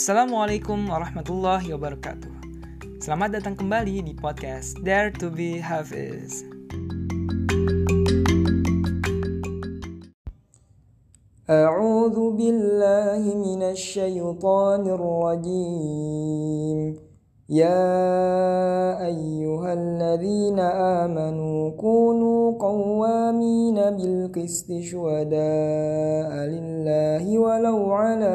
Assalamualaikum warahmatullahi wabarakatuh. Selamat datang kembali di podcast Dare to be Hafiz. أعوذ بالله من الشيطان الرجيم يا أيها الذين آمنوا كونوا قوامين بالقسط شهداء لله ولو على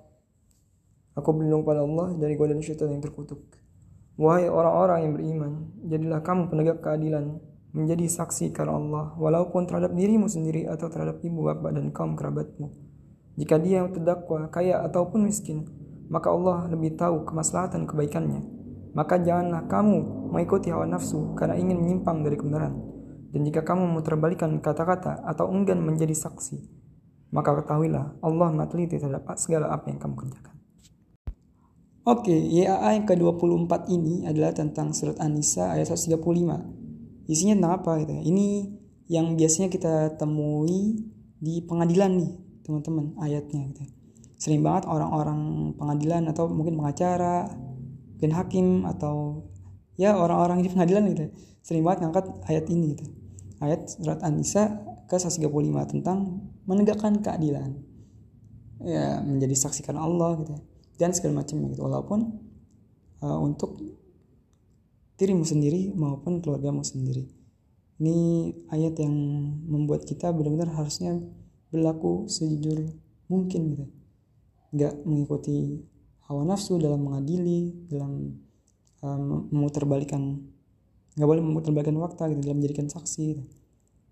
Aku berlindung pada Allah dari godaan syaitan yang terkutuk. Wahai orang-orang yang beriman, jadilah kamu penegak keadilan, menjadi saksi karena Allah, walaupun terhadap dirimu sendiri atau terhadap ibu bapak dan kaum kerabatmu. Jika dia yang terdakwa, kaya ataupun miskin, maka Allah lebih tahu kemaslahatan kebaikannya. Maka janganlah kamu mengikuti hawa nafsu karena ingin menyimpang dari kebenaran. Dan jika kamu memutarbalikkan kata-kata atau enggan menjadi saksi, maka ketahuilah Allah mateliti terhadap segala apa yang kamu kerjakan. Oke, YAA yang ke-24 ini adalah tentang surat An-Nisa ayat 135. Isinya tentang apa gitu ya? Ini yang biasanya kita temui di pengadilan nih, teman-teman, ayatnya gitu. Sering banget orang-orang pengadilan atau mungkin pengacara, mungkin hakim atau ya orang-orang di pengadilan gitu. Sering banget ngangkat ayat ini gitu. Ayat surat An-Nisa ke 135 tentang menegakkan keadilan. Ya, menjadi saksikan Allah gitu dan segala macamnya gitu. Walaupun uh, untuk dirimu sendiri maupun keluargamu sendiri. Ini ayat yang membuat kita benar-benar harusnya berlaku sejujur mungkin gitu. Nggak mengikuti hawa nafsu dalam mengadili dalam um, memutarbalikkan nggak boleh memutarbalikkan waktu gitu dalam menjadikan saksi gitu.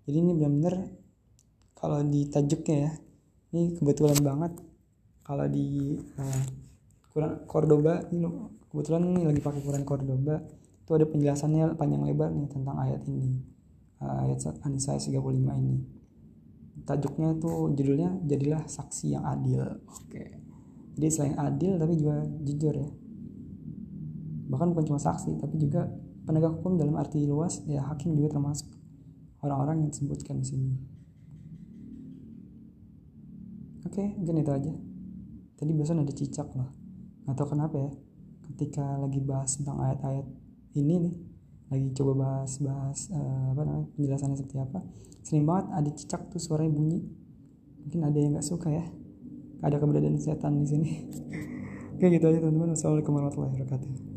jadi ini benar-benar kalau di tajuknya ya ini kebetulan banget. Kalau di uh, Quran Cordoba ini kebetulan ini lagi pakai Quran Cordoba. Itu ada penjelasannya panjang lebar nih tentang ayat ini. Ayat Anisa 35 ini. Tajuknya tuh judulnya jadilah saksi yang adil. Oke. Jadi selain adil tapi juga jujur ya. Bahkan bukan cuma saksi tapi juga penegak hukum dalam arti luas ya hakim juga termasuk orang-orang yang disebutkan di sini. Oke mungkin itu aja. Tadi biasanya ada cicak lah atau kenapa ya ketika lagi bahas tentang ayat-ayat ini nih lagi coba bahas-bahas uh, apa namanya penjelasannya seperti apa sering banget ada cicak tuh suaranya bunyi. Mungkin ada yang nggak suka ya ada keberadaan setan di sini. Oke gitu aja teman-teman. Assalamualaikum warahmatullahi wabarakatuh